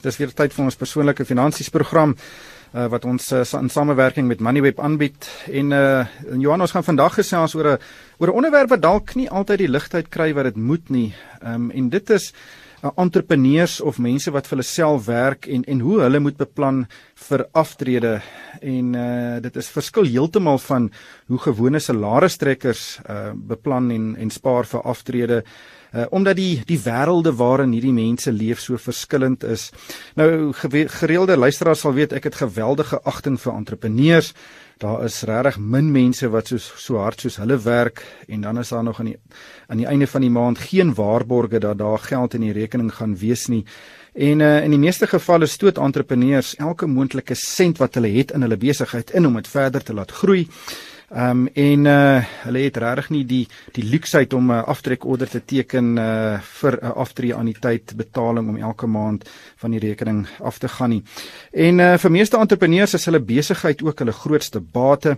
Dis weer tyd vir ons persoonlike finansies program uh, wat ons uh, in samewerking met Moneyweb aanbied. En uh, Johan ons gaan vandag gesels oor 'n oor 'n onderwerp wat dalk nie altyd die ligtheid kry wat dit moet nie. Um, en dit is uh, entrepreneurs of mense wat vir hulle self werk en en hoe hulle moet beplan vir aftrede. En uh, dit is verskil heeltemal van hoe gewone salaristrekkers uh, beplan en en spaar vir aftrede uh, omdat die die wêrelde waarin hierdie mense leef so verskillend is. Nou gereelde luisteraars sal weet ek het geweldige agting vir entrepreneurs. Daar is regtig min mense wat so so hard soos hulle werk en dan is daar nog aan die aan die einde van die maand geen waarborge dat daar geld in die rekening gaan wees nie. En uh, in die meeste gevalle stoot entrepreneurs elke moontlike sent wat hulle het in hulle besigheid in om dit verder te laat groei. Ehm um, en uh hulle het regtig nie die die luksheid om 'n uh, aftrekorder te teken uh vir 'n uh, aftree aan die tyd betaling om elke maand van die rekening af te gaan nie. En uh vir meeste entrepreneurs is hulle besigheid ook hulle grootste bate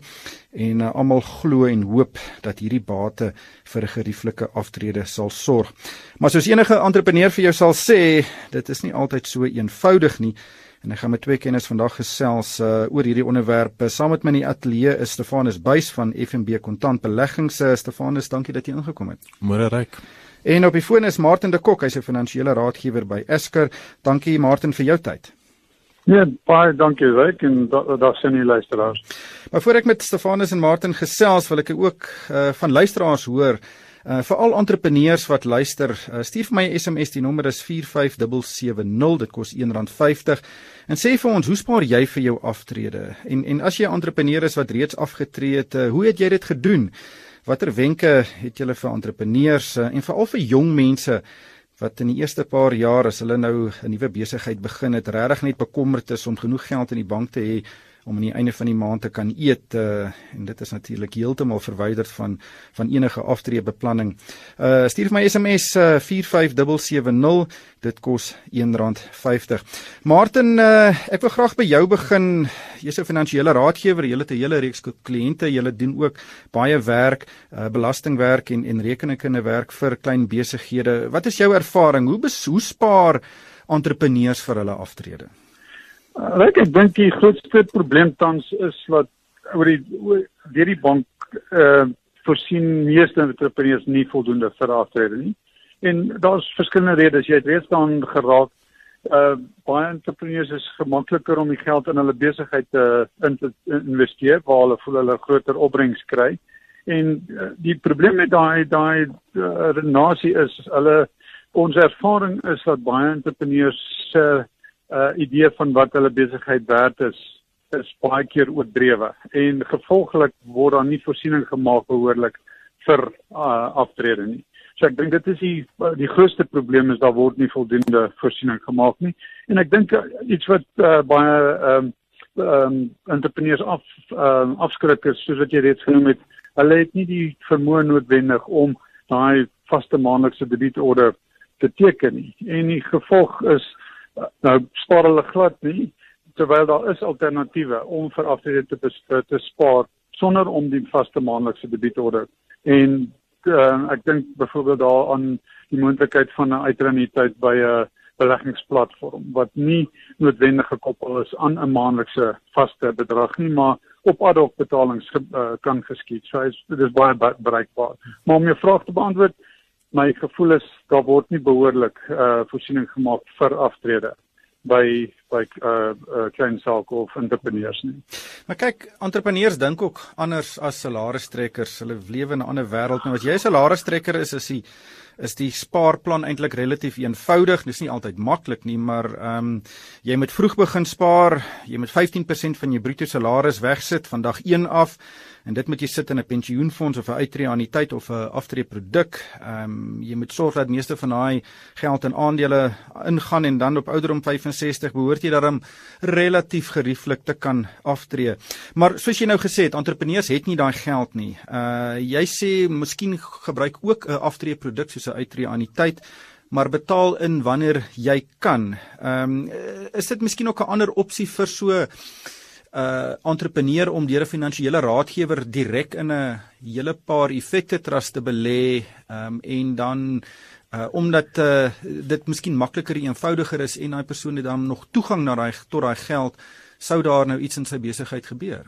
en uh, almal glo en hoop dat hierdie bate vir 'n gerieflike aftrede sal sorg. Maar soos enige entrepreneur vir jou sal sê, dit is nie altyd so eenvoudig nie. En ek gaan met twee kenners vandag gesels uh, oor hierdie onderwerp. Saam met my in die ateljee is Stefanus Buys van FNB Kontant Beleggings. Uh, Stefanus, dankie dat jy ingekom het. Môre ryk. En op die foon is Martin de Kok, hy's 'n finansiële raadgewer by Esker. Dankie Martin vir jou tyd. Ja, baie dankie Ryk en daar sien jy luisteraars. Maar voor ek met Stefanus en Martin gesels, wil ek ook uh, van luisteraars hoor Uh vir al entrepreneurs wat luister, uh, stuur vir my 'n SMS, die nommer is 45770, dit kos R1.50 en sê vir ons, hoe spaar jy vir jou aftrede? En en as jy 'n entrepreneur is wat reeds afgetree het, uh, hoe het jy dit gedoen? Watter wenke het jy vir entrepreneurs uh, en veral vir jong mense wat in die eerste paar jaar as hulle nou 'n nuwe besigheid begin het, regtig net bekommerd is om genoeg geld in die bank te hê om aan die einde van die maand te kan eet uh, en dit is natuurlik heeltemal verwyder van van enige aftreebeplanning. Uh stuur vir my SMS uh, 45770 dit kos R1.50. Martin uh ek wil graag by jou begin. Jy's 'n finansiële raadgewer, jy het 'n hele reeks kliënte, jy doen ook baie werk, uh belastingwerk en en rekeningkundewerk vir klein besighede. Wat is jou ervaring? Hoe hoe spaar entrepreneurs vir hulle aftrede? Uh, ek dink die grootste probleem tans is wat oor die deur die bank uh voorsien meeste entrepreneurs nie voldoende vir aftrede nie. En daar's verskillende redes. Jy het reeds dan geraak uh baie entrepreneurs is gemakliker om die geld in hulle besigheid te in te investeer waar hulle voel hulle groter opbrengs kry. En uh, die probleem met daai daai uh, redenasie is hulle ons ervaring is dat baie entrepreneurs uh, uh idee van wat hulle besigheid werd is is baie keer oordrewe en gevolglik word daar nie voorsiening gemaak behoorlik vir uh aftrede nie. So ek dink dit is die die grootste probleem is daar word nie voldoende voorsiening gemaak nie. En ek dink uh, iets wat uh, baie ehm um, ehm um, entrepreneurs af ehm um, afskrik is soos wat jy reeds genoem het, hulle het nie die vermoë noodwendig om daai vaste maandelikse debietorde te teken nie. En die gevolg is nou spaar hulle glad nie terwyl daar is alternatiewe om vir aftrede te te spaar sonder om die vaste maandelikse debietorde en uh, ek dink byvoorbeeld daar aan die moontlikheid van 'n uitreniteit by 'n beleggingsplatform wat nie noodwendig gekoppel is aan 'n maandelikse vaste bedrag nie maar op ad hoc betalings uh, kan geskied. So dit is baie bereikbaar. Maar om jou vraag te beantwoord, my gevoel is daar word nie behoorlik uh voorsiening gemaak vir aftrede by by uh, uh klein sake of entrepreneurs nie. Maar kyk, entrepreneurs dink ook anders as salaristrekkers. Hulle lewe in 'n ander wêreld. Nou as jy 'n salaristrekker is, is die is die spaarplan eintlik relatief eenvoudig. Dit is nie altyd maklik nie, maar ehm um, jy moet vroeg begin spaar. Jy moet 15% van jou bruto salaris wegsit van dag 1 af en dit moet jy sit in 'n pensioenfonds of 'n uitreaniteit of 'n aftreeproduk. Ehm um, jy moet sorg dat meeste van daai geld in aandele ingaan en dan op ouderdom 65 behoort jy daarom relatief gerieflik te kan aftree. Maar soos jy nou gesê het, entrepreneurs het nie daai geld nie. Uh jy sê miskien gebruik ook 'n aftreeproduk soos 'n uitreaniteit maar betaal in wanneer jy kan. Ehm um, is dit miskien ook 'n ander opsie vir so uh entrepreneur om deur 'n finansiële raadgewer direk in 'n hele paar effekte trust te belê um, en dan uh omdat uh dit miskien makliker en eenvoudiger is en daai persoon het dan nog toegang na daai tot daai geld sou daar nou iets in sy besigheid gebeur.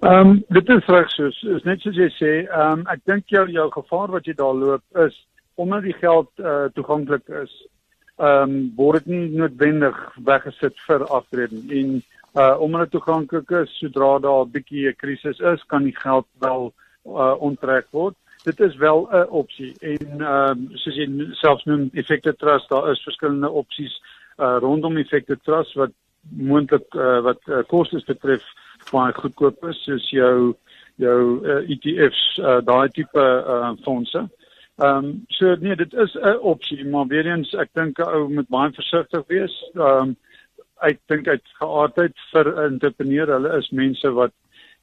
Ehm um, dit is reg soos is net soos jy sê, ehm um, ek dink jou jou gevaar wat jy daar loop is omdat die geld uh toeganklik is, ehm um, word dit nie noodwendig weggesit vir aftrede en uh omdat dit toeganklik is sodra daar 'n bietjie 'n krisis is, kan die geld wel uh onttrek word dit is wel 'n opsie en ehm uh, soos jy selfs noem effective trust daar is verskillende opsies uh, rondom effective trust wat moontlik uh, wat uh, kostes betref baie goedkoop is soos jou jou uh, ETFs uh, daai tipe uh, fondse. Ehm um, so nee dit is 'n opsie maar weer eens ek dink 'n ou moet baie versigtig wees. Ehm um, ek dink uit geaardheid vir 'n entrepreneur hulle is mense wat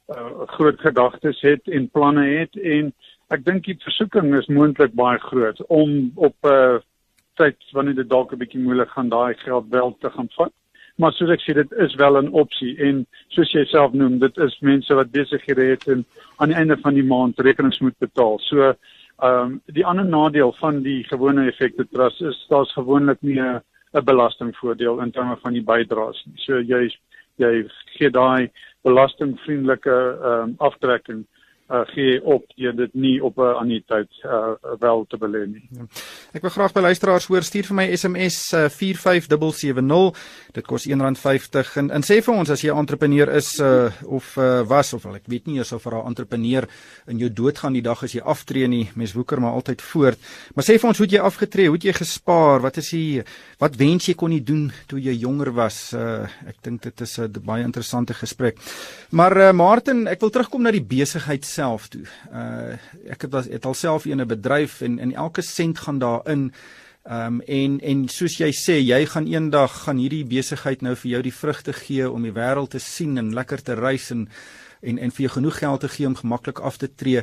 uh, groot gedagtes het en planne het en ek dink die versoeking is moontlik baie groot om op 'n uh, tyd wanneer dit dalk 'n bietjie moeilik gaan daai geld wel te gaan vat. Maar soos ek sê dit is wel 'n opsie en soos jy self noem, dit is mense wat besighede het en aan die einde van die maand rekenings moet betaal. So ehm um, die ander nadeel van die gewone effekte trust is daar's gewoonlik nie 'n 'n belastingvoordeel in terme van die bydraes nie. So jy jy gee daai belastingvriendelike ehm um, aftrekking uh, gee op jy dit nie op 'n anniteit uh, wel te belê nie. Ja. Ek wil graag by luisteraars hoor stuur vir my SMS uh, 45770. Dit kos R1.50 en en sê vir ons as jy 'n entrepreneur is uh, of uh, was of ek weet nie of vir 'n entrepreneur in jou dood gaan die dag as jy aftree nie. Mens woeker maar altyd voort. Maar sê vir ons hoe het jy afgetree? Hoe het jy gespaar? Wat is die wat wens jy kon jy doen toe jy jonger was? Uh, ek dink dit is 'n baie interessante gesprek. Maar uh, Martin, ek wil terugkom na die besigheid self toe. Uh ek het was het alself in 'n bedryf en in elke sent gaan daarin. Ehm um, en en soos jy sê, jy gaan eendag gaan hierdie besigheid nou vir jou die vrugte gee om die wêreld te sien en lekker te reis en en en vir jou genoeg geld te gee om gemaklik af te tree.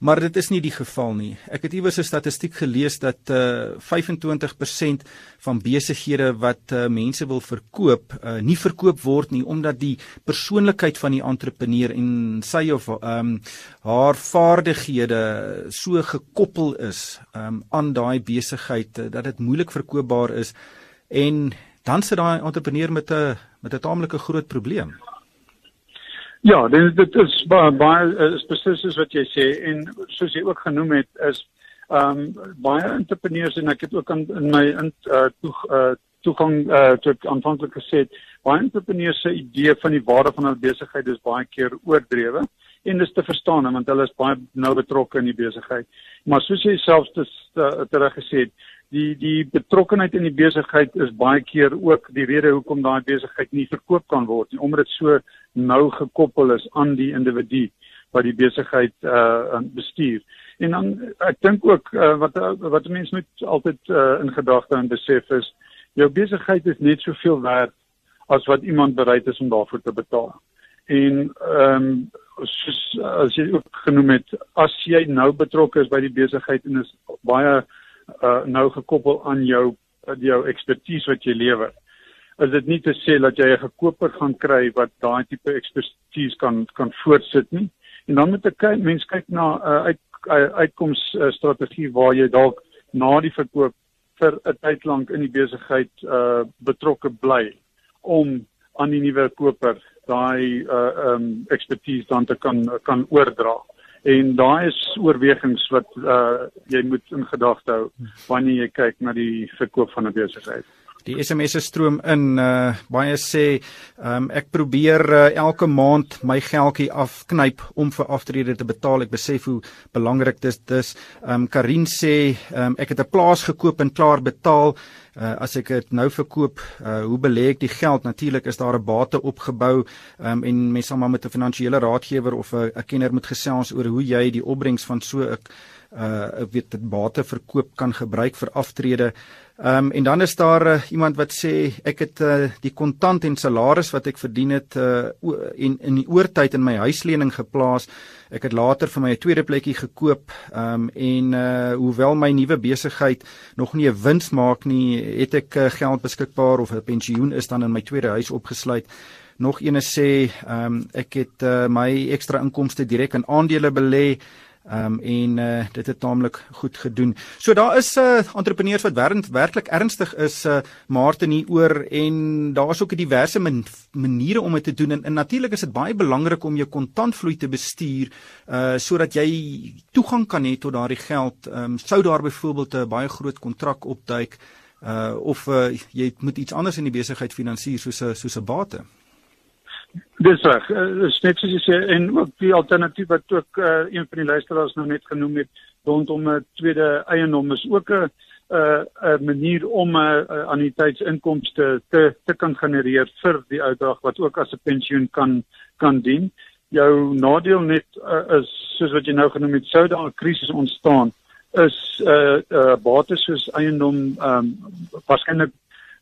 Maar dit is nie die geval nie. Ek het iewers 'n statistiek gelees dat uh 25% van besighede wat uh, mense wil verkoop, uh, nie verkoop word nie omdat die persoonlikheid van die entrepreneur en sy of ehm um, haar vaardighede so gekoppel is um, aan daai besigheid uh, dat dit moeilik verkoopbaar is en dan sit daai entrepreneur met 'n met 'n taamlike groot probleem. Ja, dit dit is baie baie uh, spesifies wat jy sê en soos jy ook genoem het is ehm um, baie entrepreneurs en ek het ook in, in my in uh, toe uh, toegang uh, tot aanvanklik gesê baie entrepreneurs se idee van die waarde van hul besigheid is baie keer oordrewe en dis te verstaan want hulle is baie nou betrokke in die besigheid. Maar soos jy self te, te, te reg gesê het, die die betrokkenheid in die besigheid is baie keer ook die rede hoekom daai besigheid nie verkoop kan word nie omdat dit so nou gekoppel is aan die individu wat die besigheid uh bestuur. En dan ek dink ook uh, wat wat mense moet altyd uh, in gedagte en besef is jou besigheid is net soveel werd as wat iemand bereid is om daarvoor te betaal. En ehm um, soos as jy ook genoem het as jy nou betrokke is by die besigheid en is baie uh, nou gekoppel aan jou uh, jou ekspertise wat jy lewer. Is dit nie te sê dat jy 'n gekoper gaan kry wat daai tipe ekspertise kan kan voortsit nie. En dan moet ek mense kyk na 'n uh, uit, uh, uitkoms uh, strategie waar jy dalk na die verkoop vir 'n tyd lank in die besigheid uh betrokke bly om aan die nuwe koper daai uh um ekspertise dan te kan kan oordra en daai is oorwegings wat uh jy moet in gedagte hou wanneer jy kyk na die verkoop van 'n besigheid. Die SMS'e stroom in uh baie sê um ek probeer uh, elke maand my geldjie afknyp om vir aftrede te betaal. Ek besef hoe belangrik dit is. Dis um Karin sê um ek het 'n plaas gekoop en klaar betaal. Uh, as ek dit nou verkoop, uh, hoe belê ek die geld? Natuurlik is daar 'n bate opgebou um, en mens sal maar met 'n finansiële raadgewer of 'n kenner moet gesels oor hoe jy die opbrengs van so 'n uh weet dit bate verkoop kan gebruik vir aftrede. Ehm um, en dan is daar uh, iemand wat sê ek het uh, die kontant en salaris wat ek verdien het uh in in die oortyd in my huislening geplaas. Ek het later vir my 'n tweede plekkie gekoop. Ehm um, en uh hoewel my nuwe besigheid nog nie 'n wins maak nie, het ek uh, geld beskikbaar of 'n pensioen is dan in my tweede huis opgesluit. Nog eene sê ehm um, ek het uh, my ekstra inkomste direk in aandele belê. Ehm um, en uh, dit het taamlik goed gedoen. So daar is uh entrepreneurs wat werklik werklik ernstig is uh Martin hier oor en daar is ook diverse man, maniere om dit te doen en, en natuurlik is dit baie belangrik om jou kontantvloei te bestuur uh sodat jy toegang kan hê tot daardie geld. Ehm um, sou daar byvoorbeeld 'n baie groot kontrak opduik uh of uh, jy moet iets anders in die besigheid finansier soos 'n soos 'n bate. Dis reg. Uh, dis net soos jy sê en ook die alternatief wat ook uh, een van die luisteraars nou net genoem het rondom 'n tweede eiendom is ook 'n 'n uh, 'n manier om 'n uh, anniteitsinkomste te te kan genereer vir die ou dag wat ook as 'n pensioen kan kan dien. Jou nadeel net uh, is soos wat jy nou genoem het, sou daar 'n krisis ontstaan is 'n uh, uh, bates soos eiendom ehm um, waarskynlik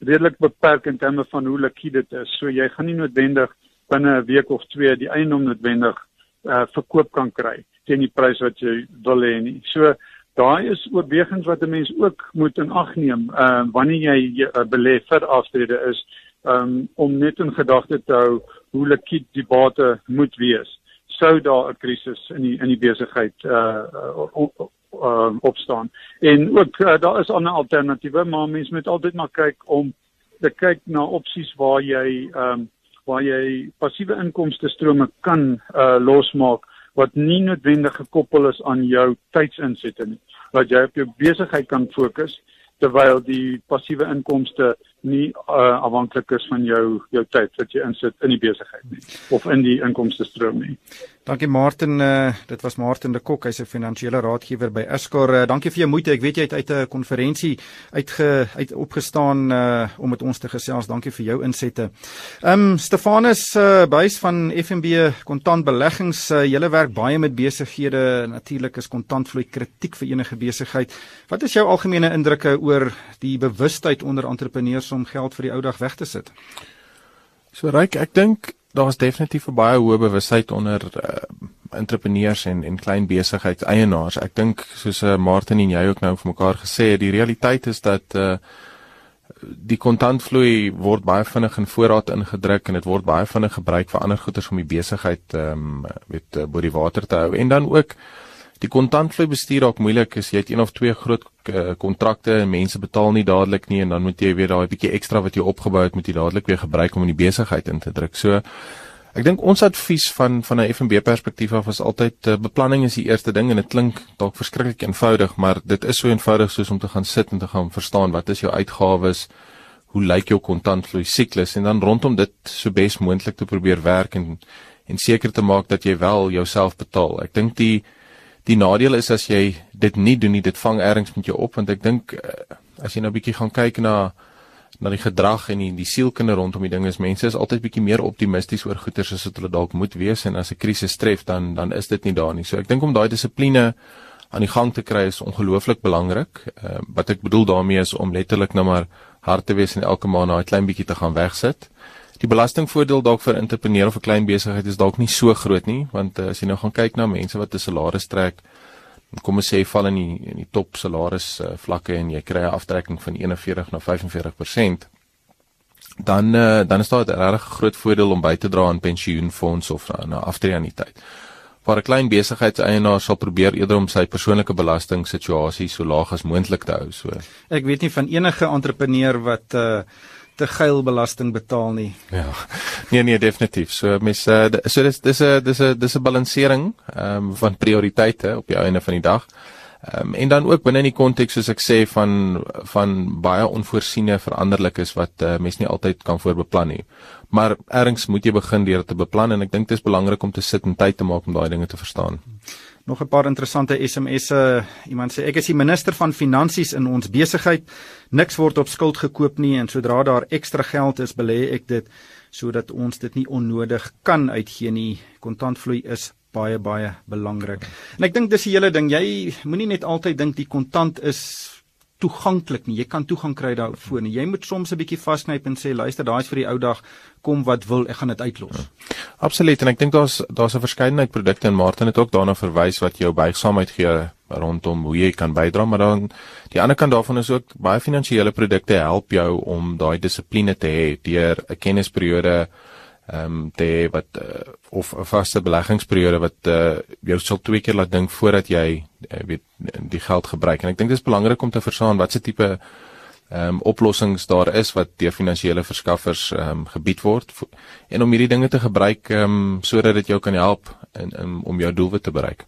redelik beperk in terme van hoe likwid dit is. So jy gaan nie noodwendig binne 'n week of twee die eiendom noodwendig uh, verkoop kan kry teen die prys wat jy wil hê nie. So daai is oorwegings wat 'n mens ook moet in ag neem uh, wanneer jy uh, belê vir aftrede is um, om net in gedagte te hou hoe likwid die bate moet wees sou daar 'n krisis in die in die besigheid uh, uh, uh, opstaan. En ook uh, daar is ander alternatiewe, maar mense moet altyd maar kyk om te kyk na opsies waar jy ehm um, waar jy passiewe inkomste strome kan uh losmaak wat nie noodwendig gekoppel is aan jou tydsinsette nie. Wat jy op jou besigheid kan fokus terwyl die passiewe inkomste nie uh, afhanklik is van jou jou tyd wat jy insit in die besigheid nie of in die inkomste stroom nie. Dankie Martin, uh, dit was Martin de Kok, hy's 'n finansiële raadgewer by Escor. Uh, dankie vir jou moeite. Ek weet jy het uit 'n konferensie uitge uit opgestaan uh, om met ons te gesels. Dankie vir jou insette. Ehm um, Stefanus uh, Buys van FNB Kontantbeleggings, uh, julle werk baie met besighede. Natuurlik is kontantvloei kritiek vir enige besigheid. Wat is jou algemene indrukke oor die bewustheid onder entrepreneurs om geld vir die ou dag weg te sit? So ryk, ek dink daar's definitief 'n baie hoë bewustheid onder uh, entrepreneurs en en klein besigheidseienaars. Ek dink soos uh, Martin en jy ook nou vir mekaar gesê het, die realiteit is dat uh, die kontantvloei word baie vinnig in voorraad ingedruk en dit word baie vinnig gebruik vir ander goederes om die besigheid ehm um, weet uh, bo die water te hou en dan ook die kontantvloei bestuur dalk moeilik is jy het een of twee groot eh, kontrakte uh, en mense betaal nie dadelik nie en dan moet jy weer daai bietjie ekstra wat jy opgebou het moet jy dadelik weer gebruik om in die besigheid in te druk. So ek dink ons advies van van 'n FNB perspektief af is altyd uh, beplanning is die eerste ding en dit klink dalk verskriklik eenvoudig, maar dit is so eenvoudig soos om te gaan sit en te gaan verstaan wat is jou uitgawes hoe lyk jou kontantvloei siklus en dan rondom dit so bes moontlik te probeer werk en en seker te maak dat jy wel jouself betaal. Ek dink die Die nadeel is as jy dit nie doen nie, dit vang ergens met jou op want ek dink eh, as jy nou 'n bietjie gaan kyk na na die gedrag en die die sielkunde rondom die ding is mense is altyd bietjie meer optimisties oor goeders as wat hulle dalk moet wees en as 'n krisis tref dan dan is dit nie daar nie. So ek dink om daai dissipline aan die gang te kry is ongelooflik belangrik. Uh, wat ek bedoel daarmee is om letterlik nou maar hard te wees en elke maand daai klein bietjie te gaan wegsit die belastingvoordeel dalk vir entrepreneur of 'n klein besigheid is dalk nie so groot nie want uh, as jy nou gaan kyk na mense wat 'n salaris trek kom ons sê val in die in die top salaris uh, vlakke en jy kry 'n aftrekking van 41 na 45% dan uh, dan is daar 'n regtig groot voordeel om by te dra aan pensioenfonds of na, na aftreeaniteit waar 'n klein besigheidseienaar sal probeer eerder om sy persoonlike belastingsituasie so laag as moontlik te hou so. Ek weet nie van enige entrepreneur wat uh te geil belasting betaal nie. Ja. Nee nee definitief. So mes uh, so dis dis 'n dis 'n dis 'n balansering ehm um, van prioriteite op die einde van die dag. Ehm um, en dan ook binne in die konteks soos ek sê van van baie onvoorsiene veranderlikes wat uh, mens nie altyd kan voorbeplan nie. Maar ergens moet jy begin deur te beplan en ek dink dit is belangrik om te sit en tyd te maak om daai dinge te verstaan. Nog 'n paar interessante SMS'e. Iemand sê ek is die minister van finansies in ons besigheid. Niks word op skuld gekoop nie en sodra daar ekstra geld is, belê ek dit sodat ons dit nie onnodig kan uitgee nie. Kontantvloei is baie baie belangrik. En ek dink dis die hele ding. Jy moenie net altyd dink die kontant is toeganklik nie. Jy kan toegang kry daarvoor nie. Jy moet soms 'n bietjie vasknyp en sê luister, daai's vir die ou dag. Kom wat wil, ek gaan dit uitlos. Ja. Absoluut en ek dink daar's daar's 'n verskeidenheid produkte en Martin het ook daarna verwys wat jou buigsaamheid gee rondom hoe jy kan bydra, maar dan die ander kant daarvan is ook baie finansiële produkte help jou om daai dissipline te hê deur 'n kennisperiode ehm um, te hê wat uh, of 'n vaste beleggingsperiode wat uh, jou sal twee keer laat dink voordat jy uh, weet die geld gebruik. En ek dink dit is belangrik om te verstaan wat se tipe ehm um, oplossings daar is wat deur finansiële verskaffers ehm um, gebied word en om hierdie dinge te gebruik ehm um, sodat dit jou kan help in, in om jou doelwit te bereik.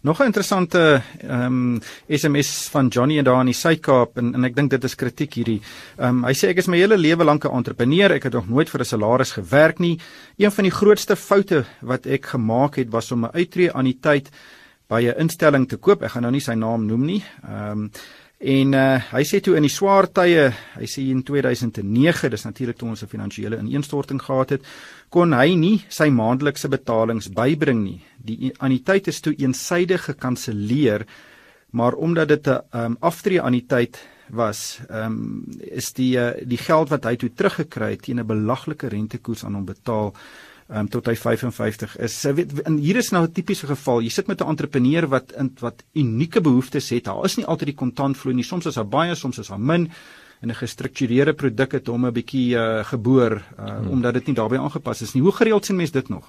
Nog 'n interessante ehm um, SMS van Johnny en daar in die Suid-Kaap en en ek dink dit is kritiek hierdie. Ehm um, hy sê ek is my hele lewe lank 'n entrepreneur, ek het nog nooit vir 'n salaris gewerk nie. Een van die grootste foute wat ek gemaak het was om 'n uittreë aan die tyd by 'n instelling te koop. Ek gaan nou nie sy naam noem nie. Ehm um, En uh, hy sê toe in die swaar tye, hy sê in 2009, dis natuurlik toe ons 'n finansiële ineenstorting gehad het, kon hy nie sy maandelikse betalings bybring nie. Die anniteit is toe eensydig gekanselleer, maar omdat dit 'n um, aftree anniteit was, um, is die uh, die geld wat hy toe teruggekry het teen 'n belaglike rentekoers aan hom betaal um, tot hy 55 is. Sy weet en hier is nou 'n tipiese geval. Jy sit met 'n entrepreneur wat in wat unieke behoeftes het. Daar is nie altyd die kontantvloei nie. Soms is daar baie, soms is daar min en 'n gestruktureerde produk het hom 'n bietjie uh, geboor uh, hmm. omdat dit nie daarbey aangepas is nie. Hoe gereeld sien mense dit nog?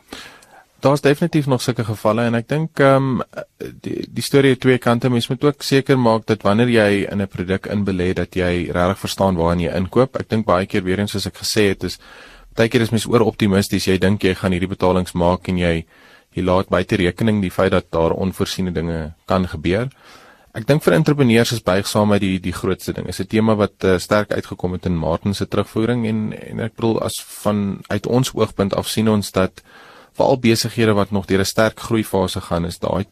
Daar's definitief nog sulke gevalle en ek dink ehm um, die die storie het twee kante. Mens moet ook seker maak dat wanneer jy in 'n produk inbelê dat jy regtig verstaan waarin jy inkoop. Ek dink baie keer weer eens soos ek gesê het is Partykeer is mens oor optimisties. Jy dink jy gaan hierdie betalings maak en jy jy laat buite rekening die feit dat daar onvoorsiene dinge kan gebeur. Ek dink vir entrepreneurs is buigsaamheid die die grootste ding. Is 'n tema wat uh, sterk uitgekom het in Martin se terugvoering en en ek bedoel as van uit ons oogpunt af sien ons dat veral besighede wat nog deur 'n sterk groeifase gaan is daai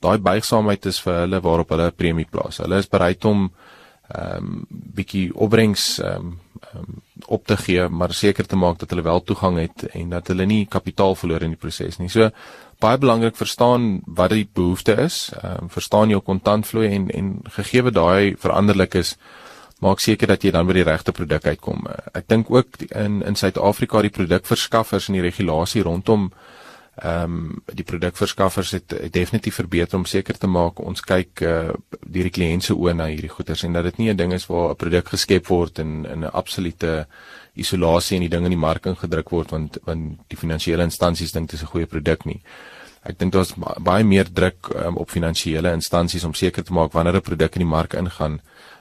daai buigsaamheid is vir hulle waarop hulle 'n premie plaas. Hulle is bereid om ehm um, bietjie opbrengs ehm um, um, op te gee, maar seker te maak dat hulle wel toegang het en dat hulle nie kapitaal verloor in die proses nie. So baie belangrik verstaan wat die behoefte is, ehm um, verstaan jou kontantvloei en en gegee daai veranderlik is maak seker dat jy dan by die regte produk uitkom. Ek dink ook in in Suid-Afrika die produkverskaffers en die regulasie rondom ehm um, die produkverskaffers het, het definitief verbeter om seker te maak ons kyk uh, deur die kliënt se oë na hierdie goederes en dat dit nie 'n ding is waar 'n produk geskep word in in 'n absolute isolasie en die ding in die mark ingedruk word want want die finansiële instansies dink dit is 'n goeie produk nie. Ek dink daar's baie meer druk um, op finansiële instansies om seker te maak wanneer 'n produk in die mark ingaan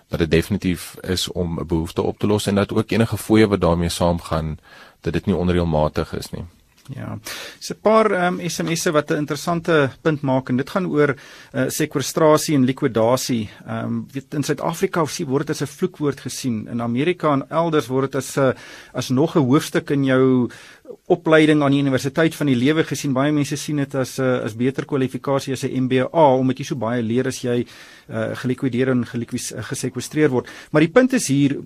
dat dit definitief is om 'n behoefte op te los en dat ook enige fooie wat daarmee saamgaan dat dit nie onreëlmatig is nie. Ja. Dis 'n paar ehm um, SMS'e wat 'n interessante punt maak en dit gaan oor uh, sekwestrasie en likwidasie. Ehm um, weet in Suid-Afrika word dit as 'n vloekwoord gesien. In Amerika en elders word dit as 'n uh, as nog 'n hoofstuk in jou opleiding aan die universiteit van die lewe gesien. Baie mense sien dit as 'n uh, as beter kwalifikasie as 'n MBA omdat jy so baie leer as jy uh, gelikwideer en gesekwestreer word. Maar die punt is hier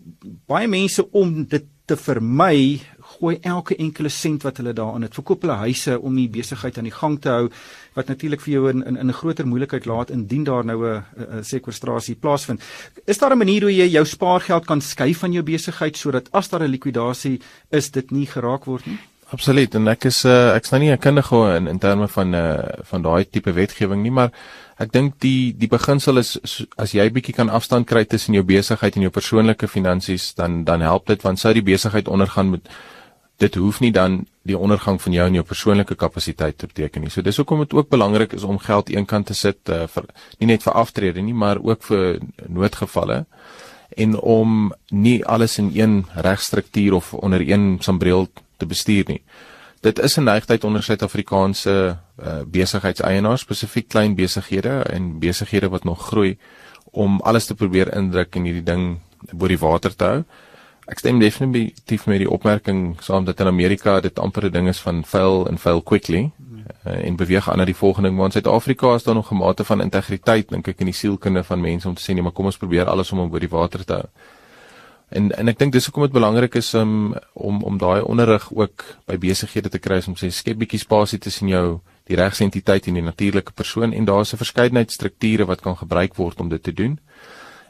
baie mense om dit te vermy gooi elke enkele sent wat hulle daarin het. Verkoop hulle huise om die besigheid aan die gang te hou wat natuurlik vir jou in in 'n groter moeilikheid laat indien daar nou 'n sekwestrasie plaasvind. Is daar 'n manier hoe jy jou spaargeld kan skuif van jou besigheid sodat as daar 'n likwidasie is dit nie geraak word nie? Absoluut en ek is uh, ek's nou nie 'n kundige in in terme van uh, van daai tipe wetgewing nie, maar ek dink die die beginsel is as jy bietjie kan afstand kry tussen jou besigheid en jou persoonlike finansies, dan dan help dit want sou die besigheid ondergaan met dit hoef nie dan die ondergang van jou en jou persoonlike kapasiteit te beteken nie. So dis hoekom dit ook belangrik is om geld eenkant te sit uh, vir nie net vir aftrede nie, maar ook vir noodgevalle en om nie alles in een regstruktuur of onder een sambreel te bestuur nie. Dit is 'n neigtheid onder Suid-Afrikaanse uh, besigheidseienaars, spesifiek klein besighede en besighede wat nog groei om alles te probeer indruk en hierdie ding bo die water te hou. Ek stem definitief met die opmerking saam dat in Amerika dit amper 'n ding is van fail and fail quickly uh, en beweeg aan na die volgende ding. Maar in Suid-Afrika is daar nog 'n mate van integriteit dink ek in die sielkunde van mense om te sê nee, maar kom ons probeer alles om om bo die water te hou. En en ek dink dis hoekom dit belangrik is um, om om daai onderrig ook by besighede te kry om sê skep bietjie spasie tussen jou die regsentiteit en die natuurlike persoon en daar's 'n verskeidenheid strukture wat kan gebruik word om dit te doen.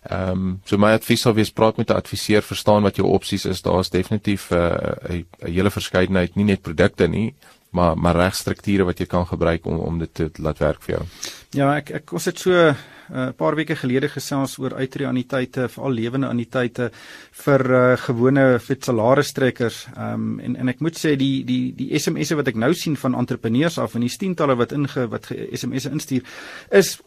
Ehm um, so my advies sal wees praat met 'n adviseur, verstaan wat jou opsies is. Daar's definitief 'n uh, 'n hele verskeidenheid, nie net produkte nie, maar maar reg strukture wat jy kan gebruik om om dit te laat werk vir jou. Ja, ek ek ons het so 'n uh, paar weke gelede gesels oor uitreaniteite, veral lewende anniteite vir uh, gewone vir salarisstrekkers. Ehm um, en en ek moet sê die die die SMS'e wat ek nou sien van entrepreneurs af en die tientalle wat inge wat SMS'e instuur is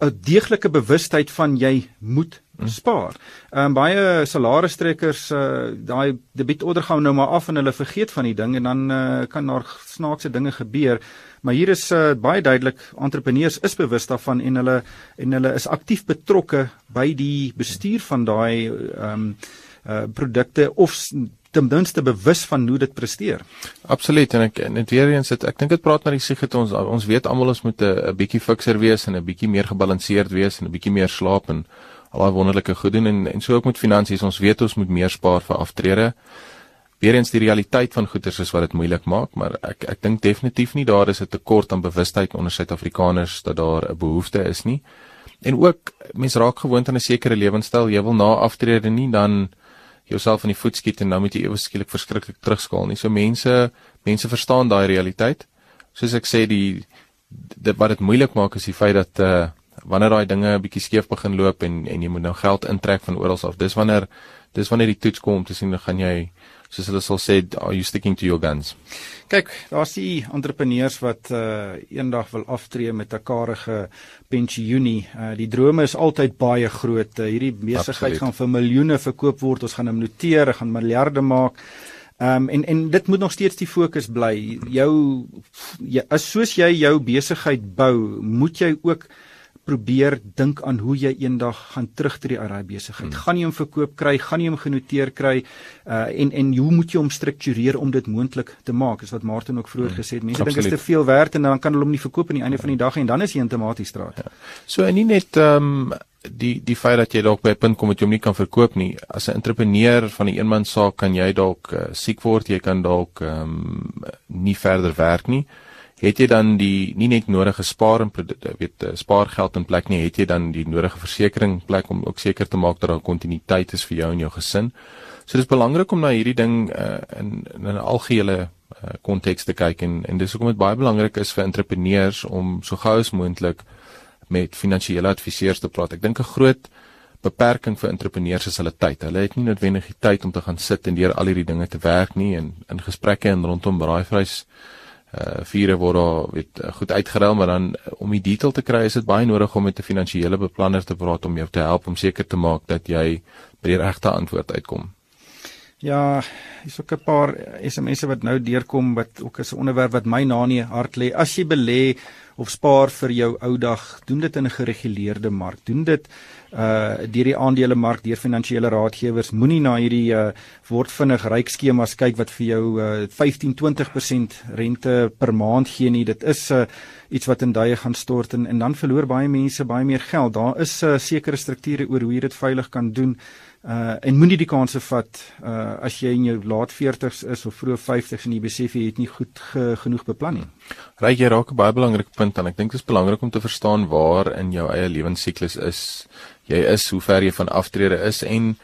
'n deeglike bewustheid van jy moet. Spaar. Ehm um, baie salarisstrekkers uh daai debietorder gaan nou maar af en hulle vergeet van die ding en dan uh, kan daar snaakse dinge gebeur. Maar hier is uh, baie duidelik entrepreneurs is bewus daarvan en hulle en hulle is aktief betrokke by die bestuur van daai ehm um, uh produkte of ten minste bewus van hoe dit presteer. Absoluut en ek net weer eens dit ek dink dit praat na die sieg het ons ons weet almal ons moet 'n bietjie fikser wees en 'n bietjie meer gebalanseerd wees en 'n bietjie meer slaap en al daai wonderlike goed doen en en so ook met finansies ons weet ons moet meer spaar vir aftrede. Weereens die realiteit van goederes is wat dit moeilik maak, maar ek ek dink definitief nie daar is 'n tekort aan bewustheid onder Suid-Afrikaners dat daar 'n behoefte is nie. En ook mense raak gewoond aan 'n sekere lewenstyl. Jy wil na aftrede nie dan jouself in die voet skiet en dan moet jy ewe skielik verskriklik terugskaal nie. So mense mense verstaan daai realiteit. Soos ek sê die dit wat dit moeilik maak is die feit dat uh wanneer daai dinge 'n bietjie skeef begin loop en en jy moet nou geld intrek van oral af. Dis wanneer dis wanneer die toets kom om te sien dan gaan jy soos hulle sal sê are you sticking to your guns. Kyk, daar's die entrepreneurs wat uh eendag wil aftree met 'n karige pensioenie. Uh die drome is altyd baie groot. Uh, hierdie besigheid gaan vir miljoene verkoop word. Ons gaan hom noteer, gaan miljarde maak. Ehm um, en en dit moet nog steeds die fokus bly. Jou ja, as soos jy jou besigheid bou, moet jy ook probeer dink aan hoe jy eendag gaan terugtreë uit daai besigheid. Hmm. Gaan jy hom verkoop kry? Gaan jy hom genoteer kry? Uh en en hoe moet jy hom struktureer om dit moontlik te maak? Is wat Martin ook vroeër hmm. gesê het. Mense dink dit is te veel werd en dan kan hulle hom nie verkoop aan die einde ja. van die dag en dan is jy in tematiesstraat. Ja. So en nie net ehm um, die die feit dat jy dalk by 'n punt kom dat jy hom nie kan verkoop nie. As 'n entrepreneur van 'n een eenman saak kan jy dalk uh, siek word, jy kan dalk ehm um, nie verder werk nie het jy dan die nie net nodige spaar en weet eh, spaargeld in plek nie, het jy dan die nodige versekerings plek om ook seker te maak dat daar kontinuïteit is vir jou en jou gesin. So dis belangrik om na hierdie ding uh, in in 'n algehele konteks uh, te kyk en en dis hoekom dit baie belangrik is vir entrepreneurs om so gou as moontlik met finansiële adviseurs te praat. Ek dink 'n groot beperking vir entrepreneurs is hulle tyd. Hulle het nie noodwendig die tyd om te gaan sit en deur al hierdie dinge te werk nie en in gesprekke en rondom braaivrys uh vure word daar weet goed uitgeruil maar dan om die detail te kry is dit baie nodig om met 'n finansiële beplanner te praat om jou te help om seker te maak dat jy by die regte antwoord uitkom. Ja, hier's ook 'n paar SMS'e wat nou deurkom wat ook is 'n onderwerp wat my na in die hart lê. As jy belê of spaar vir jou ou dag, doen dit in 'n gereguleerde mark. Doen dit uh deur die aandelemark deur finansiële raadgewers moenie na hierdie uh word vinnig ryk skemas kyk wat vir jou uh 15-20% rente per maand gee nie. Dit is uh iets wat in duie gaan stort en en dan verloor baie mense baie meer geld. Daar is 'n uh, sekere strukture oor hoe jy dit veilig kan doen uh en moenie die kanse vat uh as jy in jou laat 40s is of vroeg 50s en jy besef jy het nie goed ge, genoeg beplan nie. Ryk jy raak 'n baie belangrike punt en ek dink dit is belangrik om te verstaan waar in jou eie lewensiklus is jy is, hoe ver jy van aftrede is en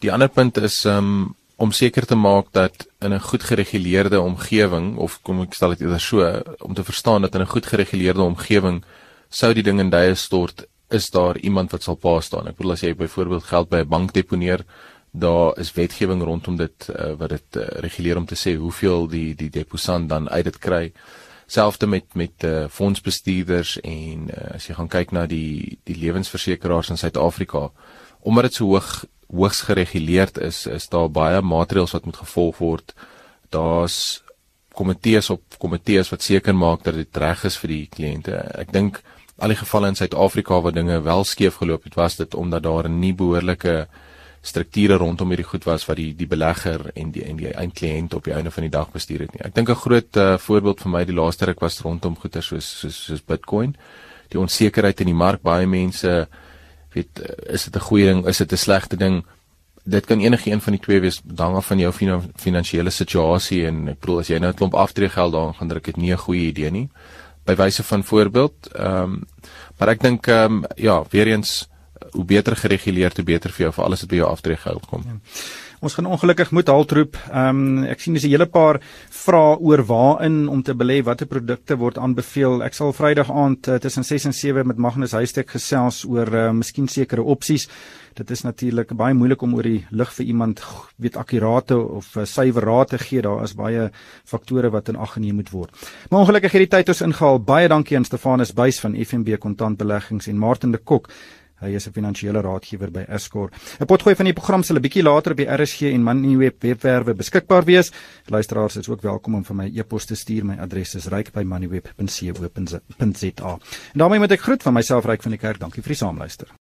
die ander punt is um, om seker te maak dat in 'n goed gereguleerde omgewing of kom ek stel dit eerder so om te verstaan dat in 'n goed gereguleerde omgewing sou die ding in duie stort is daar iemand wat sal pa staan. Ek bedoel as jy byvoorbeeld geld by 'n bank deponeer, daar is wetgewing rondom dit uh, wat dit uh, reguleer om te sê hoeveel die die deposant dan uit dit kry selfde met met uh, fondsbestuurders en uh, as jy gaan kyk na die die lewensversekeraars in Suid-Afrika omdat dit so hoog hoogs gereguleerd is is daar baie maatreëls wat moet gevolg word. Daar's komitees op komitees wat seker maak dat dit reg is vir die kliënte. Ek dink al die gevalle in Suid-Afrika waar dinge wel skeef geloop het was dit omdat daar 'n nie behoorlike strukture rondom hierdie goed was wat die die belegger en die en die eindkliënt op die einde van die dag bestuur het nie. Ek dink 'n groot uh, voorbeeld vir my die laaste ruk was rondom goeder soos soos soos Bitcoin. Die onsekerheid in die mark, baie mense weet is dit 'n goeie ding, is dit 'n slegte ding? Dit kan enige een van die twee wees, hang af van jou finansiële situasie en ek bedoel as jy nou 'n klomp aftreegeld daar gaan druk, dit nie 'n goeie idee nie. By wyse van voorbeeld, ehm um, maar ek dink ehm um, ja, weer eens hoe beter gereguleerd hoe beter vir jou vir alles wat by jou aftrek geld kom. Ja. Ons gaan ongelukkig moet haltroep. Ehm um, ek sien dis 'n hele paar vrae oor waarin om te belê, watter produkte word aanbeveel. Ek sal Vrydag aand uh, tussen 6 en 7 met Magnus Huystek gesels oor uh, miskien sekere opsies. Dit is natuurlik baie moeilik om oor die lig vir iemand weet akkurate of uh, suiwer raad te gee. Daar is baie faktore wat in ag geneem moet word. Maar ongelukkig het die tyd ons ingehaal. Baie dankie aan Stefanus Buys van FNB Kontantbeleggings en Martin de Kok Hy is 'n finansiële raadgewer by Escor. 'n Potgooi van die program sal 'n bietjie later op die RSG en Moneyweb webwerwe beskikbaar wees. Luisteraars is ook welkom om vir my e-pos te stuur. My adres is ryk@moneyweb.co.za. En daarmee moet ek groet van myself Ryk van die Kerk. Dankie vir die saamluister.